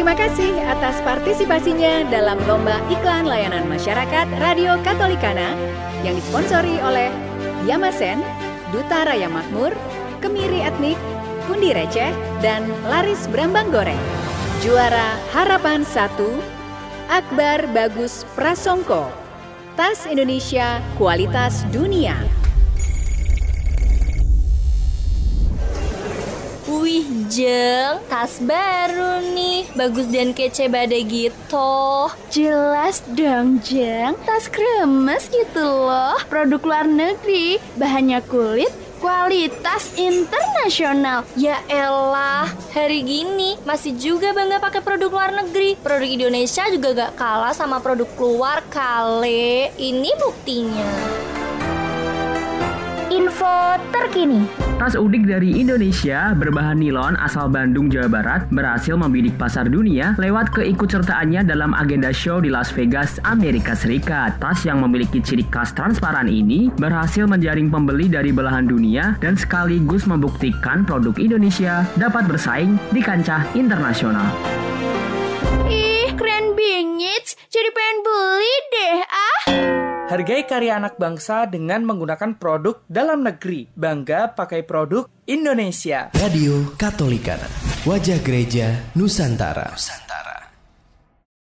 Terima kasih atas partisipasinya dalam Lomba Iklan Layanan Masyarakat Radio Katolikana yang disponsori oleh Yamasen, Duta Raya Makmur, Kemiri Etnik, Kundi Receh, dan Laris Brambang Goreng. Juara Harapan 1, Akbar Bagus Prasongko. Tas Indonesia Kualitas Dunia. Wih Jeng, tas baru nih. Bagus dan kece badai gitu. Jelas dong Jeng, tas kremes gitu loh. Produk luar negeri, bahannya kulit, kualitas internasional. Ya elah, hari gini masih juga bangga pakai produk luar negeri. Produk Indonesia juga gak kalah sama produk luar kale. Ini buktinya Info terkini Tas udik dari Indonesia berbahan nilon asal Bandung, Jawa Barat berhasil membidik pasar dunia lewat keikutsertaannya dalam agenda show di Las Vegas, Amerika Serikat. Tas yang memiliki ciri khas transparan ini berhasil menjaring pembeli dari belahan dunia dan sekaligus membuktikan produk Indonesia dapat bersaing di kancah internasional. Ih, keren bingit Hargai karya anak bangsa dengan menggunakan produk dalam negeri. Bangga pakai produk Indonesia. Radio Katolikana. Wajah Gereja Nusantara. Nusantara.